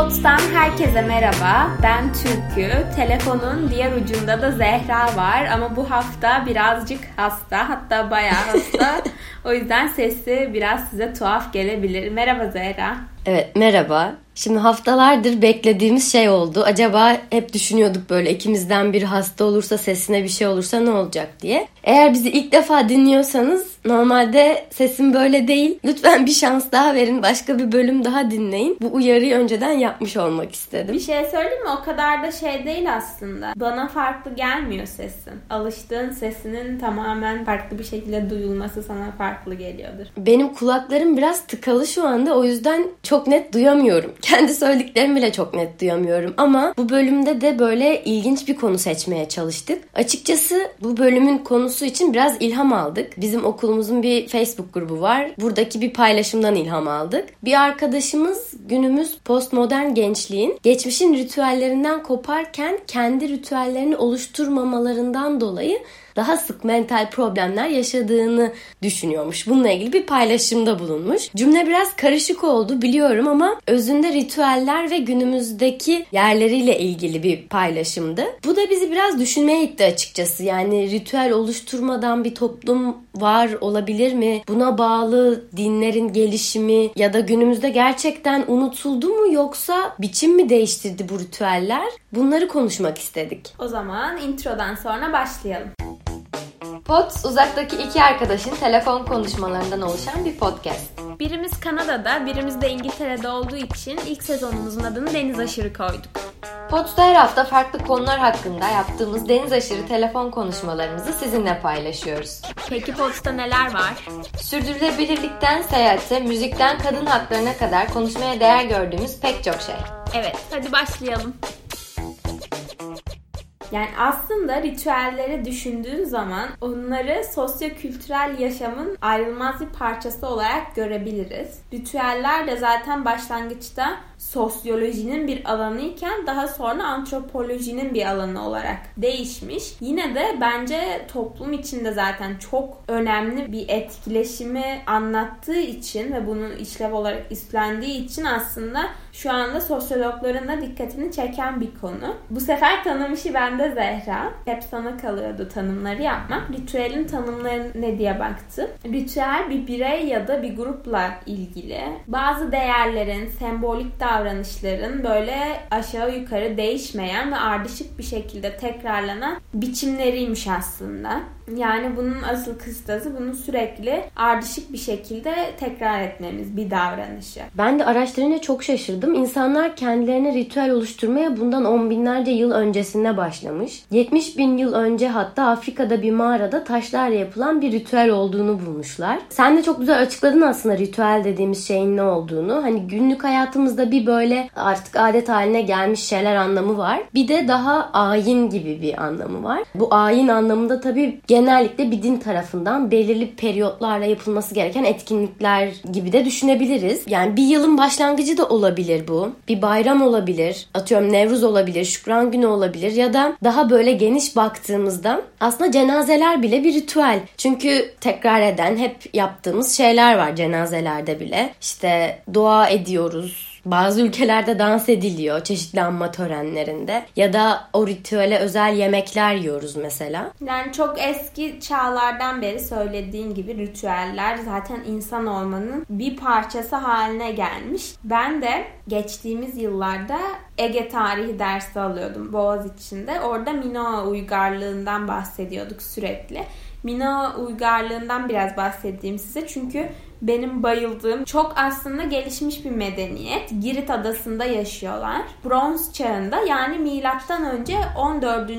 Pots'tan herkese merhaba. Ben Türkü. Telefonun diğer ucunda da Zehra var ama bu hafta birazcık hasta. Hatta bayağı hasta. o yüzden sesi biraz size tuhaf gelebilir. Merhaba Zehra. Evet merhaba. Şimdi haftalardır beklediğimiz şey oldu. Acaba hep düşünüyorduk böyle ikimizden biri hasta olursa sesine bir şey olursa ne olacak diye. Eğer bizi ilk defa dinliyorsanız normalde sesim böyle değil. Lütfen bir şans daha verin. Başka bir bölüm daha dinleyin. Bu uyarıyı önceden yapmış olmak istedim. Bir şey söyleyeyim mi? O kadar da şey değil aslında. Bana farklı gelmiyor sesin. Alıştığın sesinin tamamen farklı bir şekilde duyulması sana farklı geliyordur. Benim kulaklarım biraz tıkalı şu anda. O yüzden çok net duyamıyorum. Kendi söylediklerimi bile çok net duyamıyorum. Ama bu bölümde de böyle ilginç bir konu seçmeye çalıştık. Açıkçası bu bölümün konusu için biraz ilham aldık. Bizim okulumuzun bir Facebook grubu var. Buradaki bir paylaşımdan ilham aldık. Bir arkadaşımız günümüz postmodern gençliğin geçmişin ritüellerinden koparken kendi ritüellerini oluşturmamalarından dolayı daha sık mental problemler yaşadığını düşünüyormuş. Bununla ilgili bir paylaşımda bulunmuş. Cümle biraz karışık oldu biliyorum ama özünde ritüeller ve günümüzdeki yerleriyle ilgili bir paylaşımdı. Bu da bizi biraz düşünmeye itti açıkçası. Yani ritüel oluşturmadan bir toplum var olabilir mi? Buna bağlı dinlerin gelişimi ya da günümüzde gerçekten unutuldu mu yoksa biçim mi değiştirdi bu ritüeller? Bunları konuşmak istedik. O zaman introdan sonra başlayalım. Pots uzaktaki iki arkadaşın telefon konuşmalarından oluşan bir podcast. Birimiz Kanada'da, birimiz de İngiltere'de olduğu için ilk sezonumuzun adını Deniz Aşırı koyduk. Pots'ta her hafta farklı konular hakkında yaptığımız deniz aşırı telefon konuşmalarımızı sizinle paylaşıyoruz. Peki Pots'ta neler var? Sürdürülebilirlikten seyahate, müzikten kadın haklarına kadar konuşmaya değer gördüğümüz pek çok şey. Evet, hadi başlayalım. Yani aslında ritüelleri düşündüğün zaman onları sosyo-kültürel yaşamın ayrılmaz bir parçası olarak görebiliriz. Ritüeller de zaten başlangıçta sosyolojinin bir alanı iken daha sonra antropolojinin bir alanı olarak değişmiş. Yine de bence toplum içinde zaten çok önemli bir etkileşimi anlattığı için ve bunu işlev olarak üstlendiği için aslında şu anda sosyologların da dikkatini çeken bir konu. Bu sefer tanım işi bende Zehra. Hep sana kalıyordu tanımları yapmak. Ritüelin tanımları ne diye baktı. Ritüel bir birey ya da bir grupla ilgili bazı değerlerin, sembolik davranışların böyle aşağı yukarı değişmeyen ve ardışık bir şekilde tekrarlanan biçimleriymiş aslında. Yani bunun asıl kıstası bunu sürekli ardışık bir şekilde tekrar etmemiz bir davranışı. Ben de araştırınca çok şaşırdım. İnsanlar kendilerine ritüel oluşturmaya bundan on binlerce yıl öncesinde başlamış. 70 bin yıl önce hatta Afrika'da bir mağarada taşlarla yapılan bir ritüel olduğunu bulmuşlar. Sen de çok güzel açıkladın aslında ritüel dediğimiz şeyin ne olduğunu. Hani günlük hayatımızda bir böyle artık adet haline gelmiş şeyler anlamı var. Bir de daha ayin gibi bir anlamı var. Bu ayin anlamında tabii genellikle bir din tarafından belirli periyotlarla yapılması gereken etkinlikler gibi de düşünebiliriz. Yani bir yılın başlangıcı da olabilir bu. Bir bayram olabilir. Atıyorum Nevruz olabilir, Şükran Günü olabilir ya da daha böyle geniş baktığımızda aslında cenazeler bile bir ritüel. Çünkü tekrar eden hep yaptığımız şeyler var cenazelerde bile. İşte dua ediyoruz, bazı ülkelerde dans ediliyor çeşitli anma törenlerinde ya da o ritüele özel yemekler yiyoruz mesela. Yani çok eski çağlardan beri söylediğin gibi ritüeller zaten insan olmanın bir parçası haline gelmiş. Ben de geçtiğimiz yıllarda Ege tarihi dersi alıyordum Boğaz içinde. Orada Minoa uygarlığından bahsediyorduk sürekli. Minoa uygarlığından biraz bahsedeyim size. Çünkü benim bayıldığım çok aslında gelişmiş bir medeniyet. Girit adasında yaşıyorlar. Bronz çağında yani milattan önce 14.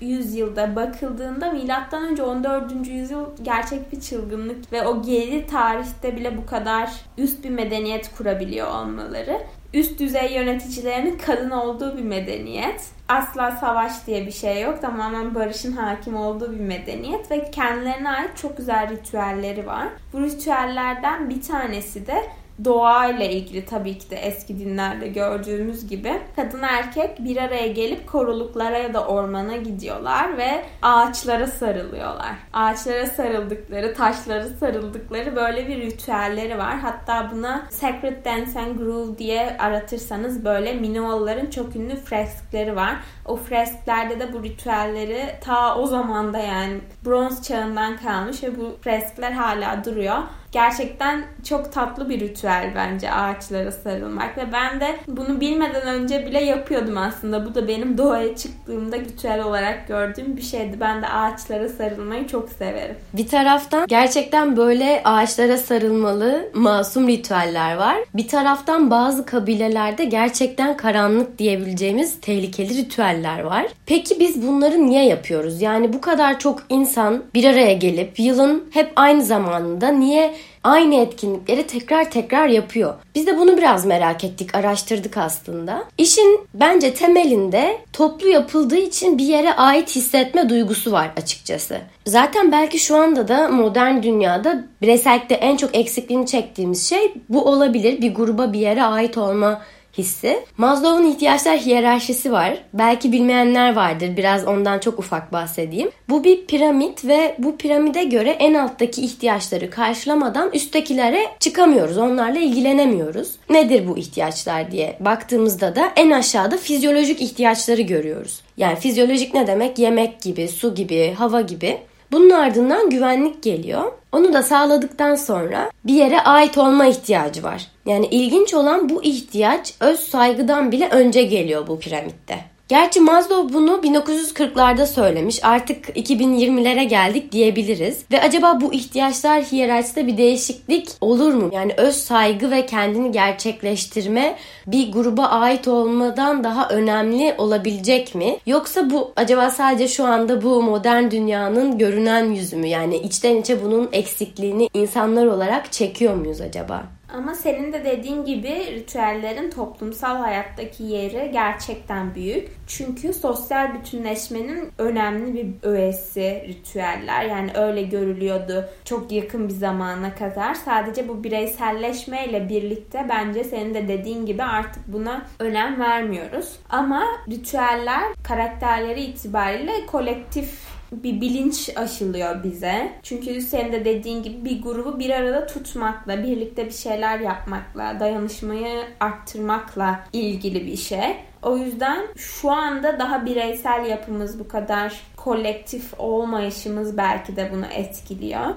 yüzyılda bakıldığında milattan önce 14. yüzyıl gerçek bir çılgınlık ve o geri tarihte bile bu kadar üst bir medeniyet kurabiliyor olmaları üst düzey yöneticilerinin kadın olduğu bir medeniyet. Asla savaş diye bir şey yok. Tamamen barışın hakim olduğu bir medeniyet ve kendilerine ait çok güzel ritüelleri var. Bu ritüellerden bir tanesi de doğayla ilgili tabii ki de eski dinlerde gördüğümüz gibi kadın erkek bir araya gelip koruluklara ya da ormana gidiyorlar ve ağaçlara sarılıyorlar. Ağaçlara sarıldıkları, taşlara sarıldıkları böyle bir ritüelleri var. Hatta buna Sacred Dance and Groove diye aratırsanız böyle Minoalıların çok ünlü freskleri var. O fresklerde de bu ritüelleri ta o zamanda yani bronz çağından kalmış ve bu freskler hala duruyor gerçekten çok tatlı bir ritüel bence ağaçlara sarılmak ve ben de bunu bilmeden önce bile yapıyordum aslında. Bu da benim doğaya çıktığımda ritüel olarak gördüğüm bir şeydi. Ben de ağaçlara sarılmayı çok severim. Bir taraftan gerçekten böyle ağaçlara sarılmalı masum ritüeller var. Bir taraftan bazı kabilelerde gerçekten karanlık diyebileceğimiz tehlikeli ritüeller var. Peki biz bunları niye yapıyoruz? Yani bu kadar çok insan bir araya gelip yılın hep aynı zamanında niye aynı etkinlikleri tekrar tekrar yapıyor. Biz de bunu biraz merak ettik, araştırdık aslında. İşin bence temelinde toplu yapıldığı için bir yere ait hissetme duygusu var açıkçası. Zaten belki şu anda da modern dünyada bireysellikte en çok eksikliğini çektiğimiz şey bu olabilir. Bir gruba bir yere ait olma hissi. Maslow'un ihtiyaçlar hiyerarşisi var. Belki bilmeyenler vardır. Biraz ondan çok ufak bahsedeyim. Bu bir piramit ve bu piramide göre en alttaki ihtiyaçları karşılamadan üsttekilere çıkamıyoruz. Onlarla ilgilenemiyoruz. Nedir bu ihtiyaçlar diye baktığımızda da en aşağıda fizyolojik ihtiyaçları görüyoruz. Yani fizyolojik ne demek? Yemek gibi, su gibi, hava gibi. Bunun ardından güvenlik geliyor. Onu da sağladıktan sonra bir yere ait olma ihtiyacı var. Yani ilginç olan bu ihtiyaç öz saygıdan bile önce geliyor bu piramitte. Gerçi Maslow bunu 1940'larda söylemiş. Artık 2020'lere geldik diyebiliriz. Ve acaba bu ihtiyaçlar hiyerarşisinde bir değişiklik olur mu? Yani öz saygı ve kendini gerçekleştirme bir gruba ait olmadan daha önemli olabilecek mi? Yoksa bu acaba sadece şu anda bu modern dünyanın görünen yüzü mü? Yani içten içe bunun eksikliğini insanlar olarak çekiyor muyuz acaba? Ama senin de dediğin gibi ritüellerin toplumsal hayattaki yeri gerçekten büyük. Çünkü sosyal bütünleşmenin önemli bir öğesi ritüeller. Yani öyle görülüyordu çok yakın bir zamana kadar. Sadece bu bireyselleşmeyle birlikte bence senin de dediğin gibi artık buna önem vermiyoruz. Ama ritüeller karakterleri itibariyle kolektif bir bilinç aşılıyor bize. Çünkü senin de dediğin gibi bir grubu bir arada tutmakla, birlikte bir şeyler yapmakla, dayanışmayı arttırmakla ilgili bir şey. O yüzden şu anda daha bireysel yapımız bu kadar kolektif olmayışımız belki de bunu etkiliyor.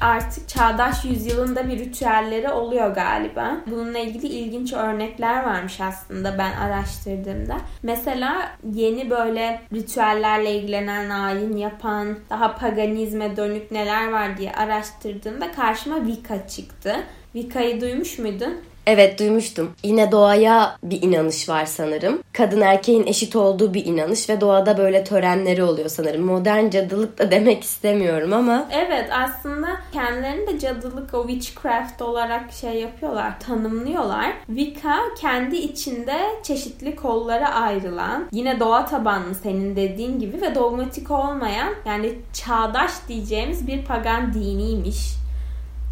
Artık çağdaş yüzyılında bir ritüelleri oluyor galiba. Bununla ilgili ilginç örnekler varmış aslında ben araştırdığımda. Mesela yeni böyle ritüellerle ilgilenen, ayin yapan, daha paganizme dönük neler var diye araştırdığımda karşıma Wicca çıktı. Wicca'yı duymuş muydun? Evet duymuştum. Yine doğaya bir inanış var sanırım. Kadın erkeğin eşit olduğu bir inanış ve doğada böyle törenleri oluyor sanırım. Modern cadılık da demek istemiyorum ama. Evet aslında kendilerini de cadılık o witchcraft olarak şey yapıyorlar, tanımlıyorlar. Wicca kendi içinde çeşitli kollara ayrılan, yine doğa tabanlı senin dediğin gibi ve dogmatik olmayan yani çağdaş diyeceğimiz bir pagan diniymiş.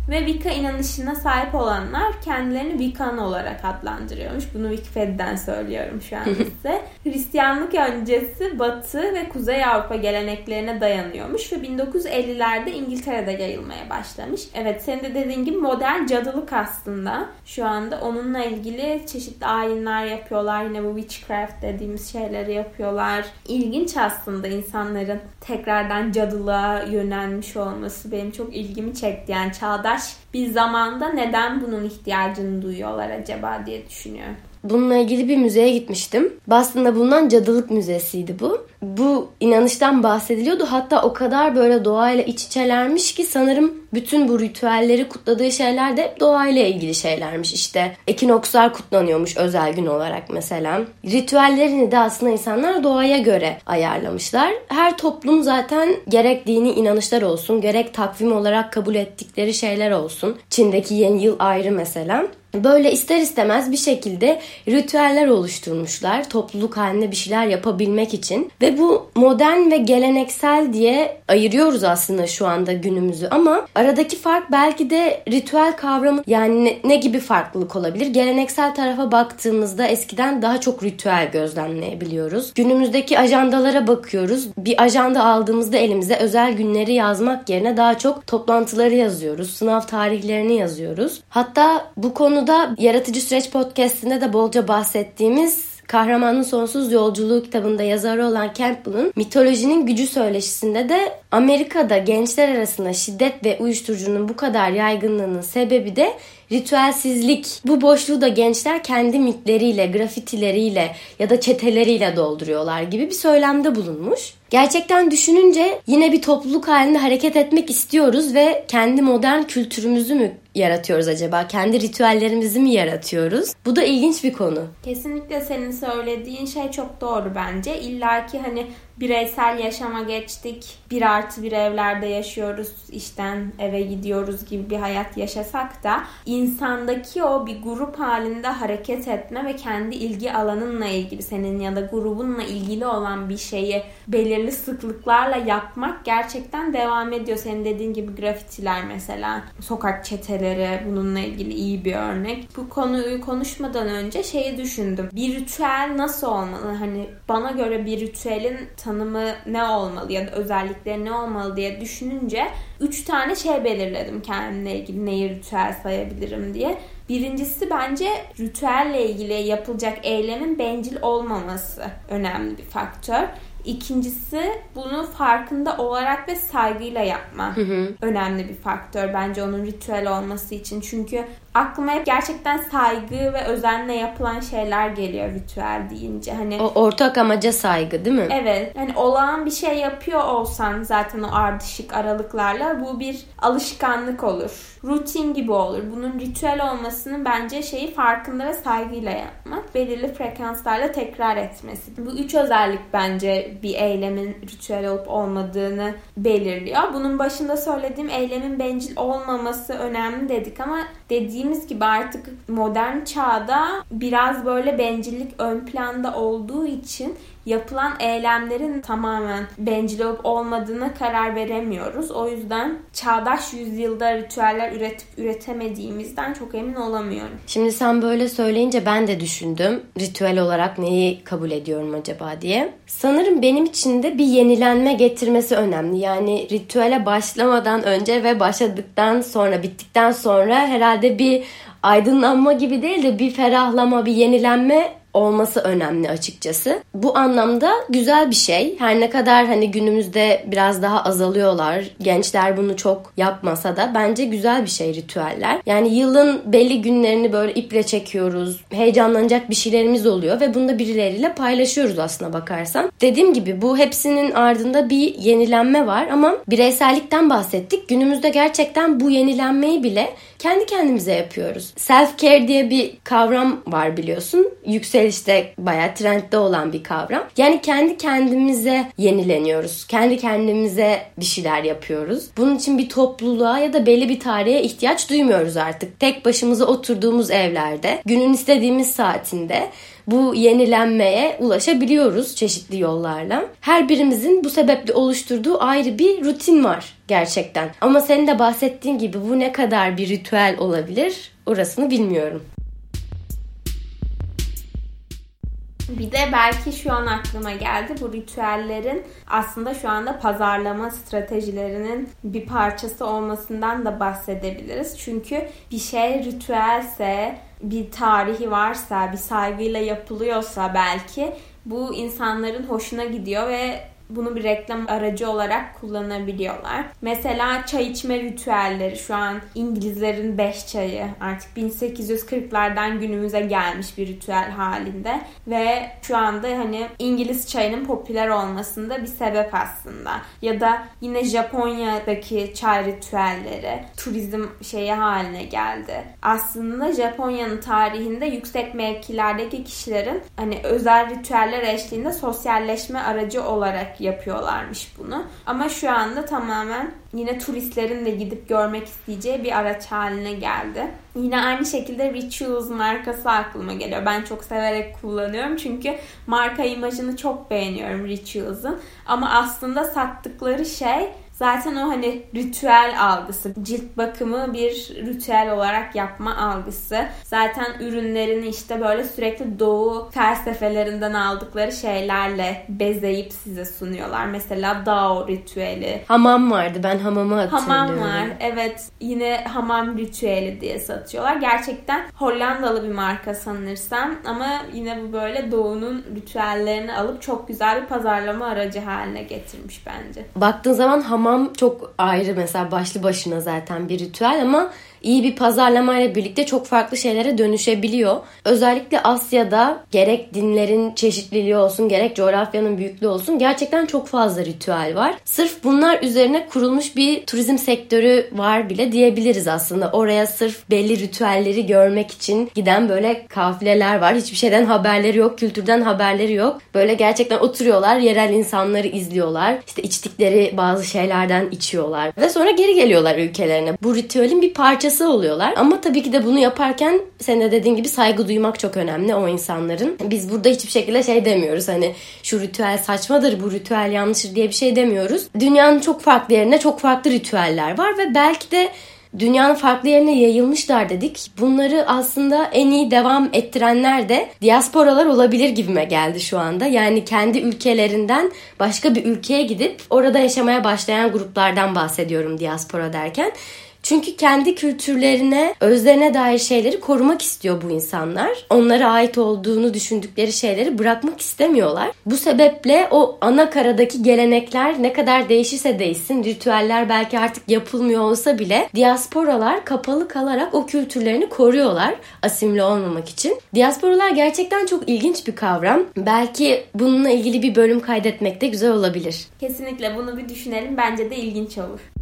Ve Wicca inanışına sahip olanlar kendilerini Wiccan olarak adlandırıyormuş. Bunu Wikipedia'dan söylüyorum şu an size. Hristiyanlık öncesi Batı ve Kuzey Avrupa geleneklerine dayanıyormuş ve 1950'lerde İngiltere'de yayılmaya başlamış. Evet senin de dediğin gibi modern cadılık aslında. Şu anda onunla ilgili çeşitli ayinler yapıyorlar. Yine bu witchcraft dediğimiz şeyleri yapıyorlar. İlginç aslında insanların tekrardan cadılığa yönelmiş olması benim çok ilgimi çekti. Yani çağdaş bir zamanda neden bunun ihtiyacını duyuyorlar acaba diye düşünüyorum. Bununla ilgili bir müzeye gitmiştim. Boston'da bulunan Cadılık Müzesi'ydi bu. Bu inanıştan bahsediliyordu. Hatta o kadar böyle doğayla iç içelermiş ki sanırım bütün bu ritüelleri kutladığı şeyler de hep doğayla ilgili şeylermiş. İşte ekinokslar kutlanıyormuş özel gün olarak mesela. Ritüellerini de aslında insanlar doğaya göre ayarlamışlar. Her toplum zaten gerek dini inanışlar olsun, gerek takvim olarak kabul ettikleri şeyler olsun. Çin'deki yeni yıl ayrı mesela. Böyle ister istemez bir şekilde ritüeller oluşturmuşlar. Topluluk halinde bir şeyler yapabilmek için. Ve bu modern ve geleneksel diye ayırıyoruz aslında şu anda günümüzü ama aradaki fark belki de ritüel kavramı yani ne, ne gibi farklılık olabilir? Geleneksel tarafa baktığımızda eskiden daha çok ritüel gözlemleyebiliyoruz. Günümüzdeki ajandalara bakıyoruz. Bir ajanda aldığımızda elimize özel günleri yazmak yerine daha çok toplantıları yazıyoruz. Sınav tarihlerini yazıyoruz. Hatta bu konuda Yaratıcı Süreç podcastinde de bolca bahsettiğimiz Kahramanın Sonsuz Yolculuğu kitabında yazarı olan Campbell'ın mitolojinin gücü söyleşisinde de Amerika'da gençler arasında şiddet ve uyuşturucunun bu kadar yaygınlığının sebebi de ritüelsizlik. Bu boşluğu da gençler kendi mitleriyle, grafitileriyle ya da çeteleriyle dolduruyorlar gibi bir söylemde bulunmuş. Gerçekten düşününce yine bir topluluk halinde hareket etmek istiyoruz ve kendi modern kültürümüzü mü yaratıyoruz acaba? Kendi ritüellerimizi mi yaratıyoruz? Bu da ilginç bir konu. Kesinlikle senin söylediğin şey çok doğru bence. İlla ki hani bireysel yaşama geçtik. Bir artı bir evlerde yaşıyoruz. işten eve gidiyoruz gibi bir hayat yaşasak da insandaki o bir grup halinde hareket etme ve kendi ilgi alanınla ilgili senin ya da grubunla ilgili olan bir şeyi belirli sıklıklarla yapmak gerçekten devam ediyor. Senin dediğin gibi grafitiler mesela, sokak çeteleri bununla ilgili iyi bir örnek. Bu konuyu konuşmadan önce şeyi düşündüm. Bir ritüel nasıl olmalı? Hani bana göre bir ritüelin tanımı ne olmalı ya da özellikleri ne olmalı diye düşününce üç tane şey belirledim kendimle ilgili neyi ritüel sayabilirim diye. Birincisi bence ritüelle ilgili yapılacak eylemin bencil olmaması önemli bir faktör. İkincisi bunu farkında olarak ve saygıyla yapma hı hı. önemli bir faktör bence onun ritüel olması için. Çünkü aklıma hep gerçekten saygı ve özenle yapılan şeyler geliyor ritüel deyince. Hani o ortak amaca saygı değil mi? Evet. Hani olağan bir şey yapıyor olsan zaten o ardışık aralıklarla bu bir alışkanlık olur. Rutin gibi olur. Bunun ritüel olmasının bence şeyi farkında ve saygıyla yapmak. Belirli frekanslarla tekrar etmesi. Bu üç özellik bence bir eylemin ritüel olup olmadığını belirliyor. Bunun başında söylediğim eylemin bencil olmaması önemli dedik ama dediğimiz gibi artık modern çağda biraz böyle bencillik ön planda olduğu için yapılan eylemlerin tamamen bencil olup olmadığına karar veremiyoruz. O yüzden çağdaş yüzyılda ritüeller üretip üretemediğimizden çok emin olamıyorum. Şimdi sen böyle söyleyince ben de düşündüm. Ritüel olarak neyi kabul ediyorum acaba diye. Sanırım benim için de bir yenilenme getirmesi önemli. Yani ritüele başlamadan önce ve başladıktan sonra, bittikten sonra herhalde bir aydınlanma gibi değil de bir ferahlama, bir yenilenme olması önemli açıkçası. Bu anlamda güzel bir şey. Her ne kadar hani günümüzde biraz daha azalıyorlar. Gençler bunu çok yapmasa da bence güzel bir şey ritüeller. Yani yılın belli günlerini böyle iple çekiyoruz. Heyecanlanacak bir şeylerimiz oluyor ve bunu da birileriyle paylaşıyoruz aslına bakarsan. Dediğim gibi bu hepsinin ardında bir yenilenme var ama bireysellikten bahsettik. Günümüzde gerçekten bu yenilenmeyi bile kendi kendimize yapıyoruz. Self care diye bir kavram var biliyorsun. Yükselişte bayağı trendde olan bir kavram. Yani kendi kendimize yenileniyoruz. Kendi kendimize bir şeyler yapıyoruz. Bunun için bir topluluğa ya da belli bir tarihe ihtiyaç duymuyoruz artık. Tek başımıza oturduğumuz evlerde, günün istediğimiz saatinde bu yenilenmeye ulaşabiliyoruz çeşitli yollarla. Her birimizin bu sebeple oluşturduğu ayrı bir rutin var gerçekten. Ama senin de bahsettiğin gibi bu ne kadar bir ritüel olabilir orasını bilmiyorum. Bir de belki şu an aklıma geldi bu ritüellerin aslında şu anda pazarlama stratejilerinin bir parçası olmasından da bahsedebiliriz. Çünkü bir şey ritüelse, bir tarihi varsa, bir saygıyla yapılıyorsa belki bu insanların hoşuna gidiyor ve bunu bir reklam aracı olarak kullanabiliyorlar. Mesela çay içme ritüelleri şu an İngilizlerin 5 çayı artık 1840'lardan günümüze gelmiş bir ritüel halinde ve şu anda hani İngiliz çayının popüler olmasında bir sebep aslında. Ya da yine Japonya'daki çay ritüelleri turizm şeyi haline geldi. Aslında Japonya'nın tarihinde yüksek mevkilerdeki kişilerin hani özel ritüeller eşliğinde sosyalleşme aracı olarak yapıyorlarmış bunu. Ama şu anda tamamen yine turistlerin de gidip görmek isteyeceği bir araç haline geldi. Yine aynı şekilde Rituals markası aklıma geliyor. Ben çok severek kullanıyorum çünkü marka imajını çok beğeniyorum Rituals'ın. Ama aslında sattıkları şey Zaten o hani ritüel algısı, cilt bakımı bir ritüel olarak yapma algısı. Zaten ürünlerini işte böyle sürekli doğu felsefelerinden aldıkları şeylerle bezeyip size sunuyorlar. Mesela Dao ritüeli. Hamam vardı. Ben hamamı hatırlıyorum. Hamam var. Evet. Yine hamam ritüeli diye satıyorlar. Gerçekten Hollandalı bir marka sanırsam ama yine bu böyle doğunun ritüellerini alıp çok güzel bir pazarlama aracı haline getirmiş bence. Baktığın zaman hamam hamam çok ayrı. Mesela başlı başına zaten bir ritüel ama iyi bir pazarlamayla birlikte çok farklı şeylere dönüşebiliyor. Özellikle Asya'da gerek dinlerin çeşitliliği olsun gerek coğrafyanın büyüklüğü olsun gerçekten çok fazla ritüel var. Sırf bunlar üzerine kurulmuş bir turizm sektörü var bile diyebiliriz aslında. Oraya sırf belli ritüelleri görmek için giden böyle kafileler var. Hiçbir şeyden haberleri yok, kültürden haberleri yok. Böyle gerçekten oturuyorlar, yerel insanları izliyorlar. İşte içtikleri bazı şeylerden içiyorlar ve sonra geri geliyorlar ülkelerine. Bu ritüelin bir parçası parçası oluyorlar. Ama tabii ki de bunu yaparken sen de dediğin gibi saygı duymak çok önemli o insanların. Biz burada hiçbir şekilde şey demiyoruz hani şu ritüel saçmadır, bu ritüel yanlıştır diye bir şey demiyoruz. Dünyanın çok farklı yerine çok farklı ritüeller var ve belki de dünyanın farklı yerine yayılmışlar dedik. Bunları aslında en iyi devam ettirenler de diasporalar olabilir gibime geldi şu anda. Yani kendi ülkelerinden başka bir ülkeye gidip orada yaşamaya başlayan gruplardan bahsediyorum diaspora derken. Çünkü kendi kültürlerine, özlerine dair şeyleri korumak istiyor bu insanlar. Onlara ait olduğunu düşündükleri şeyleri bırakmak istemiyorlar. Bu sebeple o ana karadaki gelenekler ne kadar değişirse değişsin, ritüeller belki artık yapılmıyor olsa bile diasporalar kapalı kalarak o kültürlerini koruyorlar asimile olmamak için. Diasporalar gerçekten çok ilginç bir kavram. Belki bununla ilgili bir bölüm kaydetmek de güzel olabilir. Kesinlikle bunu bir düşünelim. Bence de ilginç olur.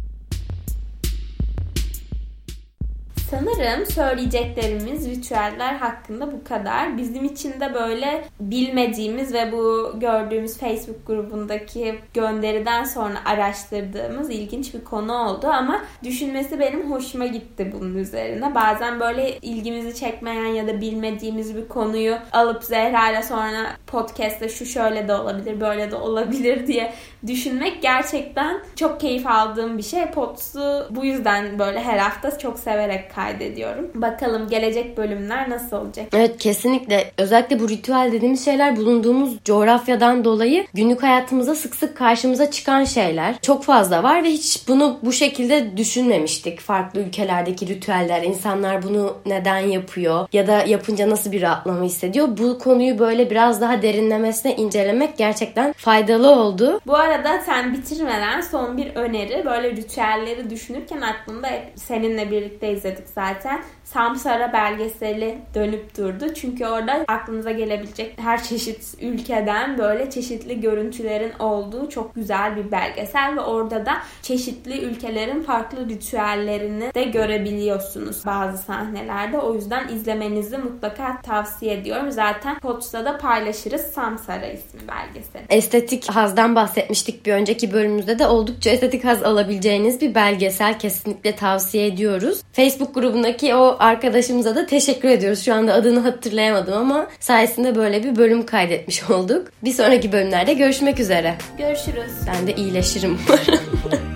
Sanırım söyleyeceklerimiz ritüeller hakkında bu kadar. Bizim için de böyle bilmediğimiz ve bu gördüğümüz Facebook grubundaki gönderiden sonra araştırdığımız ilginç bir konu oldu ama düşünmesi benim hoşuma gitti bunun üzerine. Bazen böyle ilgimizi çekmeyen ya da bilmediğimiz bir konuyu alıp Zehra ile sonra podcast'te şu şöyle de olabilir, böyle de olabilir diye düşünmek gerçekten çok keyif aldığım bir şey. Pots'u bu yüzden böyle her hafta çok severek kaydediyorum. Bakalım gelecek bölümler nasıl olacak? Evet kesinlikle. Özellikle bu ritüel dediğimiz şeyler bulunduğumuz coğrafyadan dolayı günlük hayatımıza sık sık karşımıza çıkan şeyler. Çok fazla var ve hiç bunu bu şekilde düşünmemiştik. Farklı ülkelerdeki ritüeller, insanlar bunu neden yapıyor ya da yapınca nasıl bir rahatlama hissediyor. Bu konuyu böyle biraz daha derinlemesine incelemek gerçekten faydalı oldu. Bu arada sen bitirmeden son bir öneri böyle ritüelleri düşünürken aklımda hep seninle birlikte izledik zaten. Samsara belgeseli dönüp durdu. Çünkü orada aklınıza gelebilecek her çeşit ülkeden böyle çeşitli görüntülerin olduğu çok güzel bir belgesel ve orada da çeşitli ülkelerin farklı ritüellerini de görebiliyorsunuz bazı sahnelerde. O yüzden izlemenizi mutlaka tavsiye ediyorum. Zaten Pots'ta da paylaşırız Samsara ismi belgesel. Estetik hazdan bahsetmiştik bir önceki bölümümüzde de oldukça estetik haz alabileceğiniz bir belgesel kesinlikle tavsiye ediyoruz. Facebook grubundaki o arkadaşımıza da teşekkür ediyoruz. Şu anda adını hatırlayamadım ama sayesinde böyle bir bölüm kaydetmiş olduk. Bir sonraki bölümlerde görüşmek üzere. Görüşürüz. Ben de iyileşirim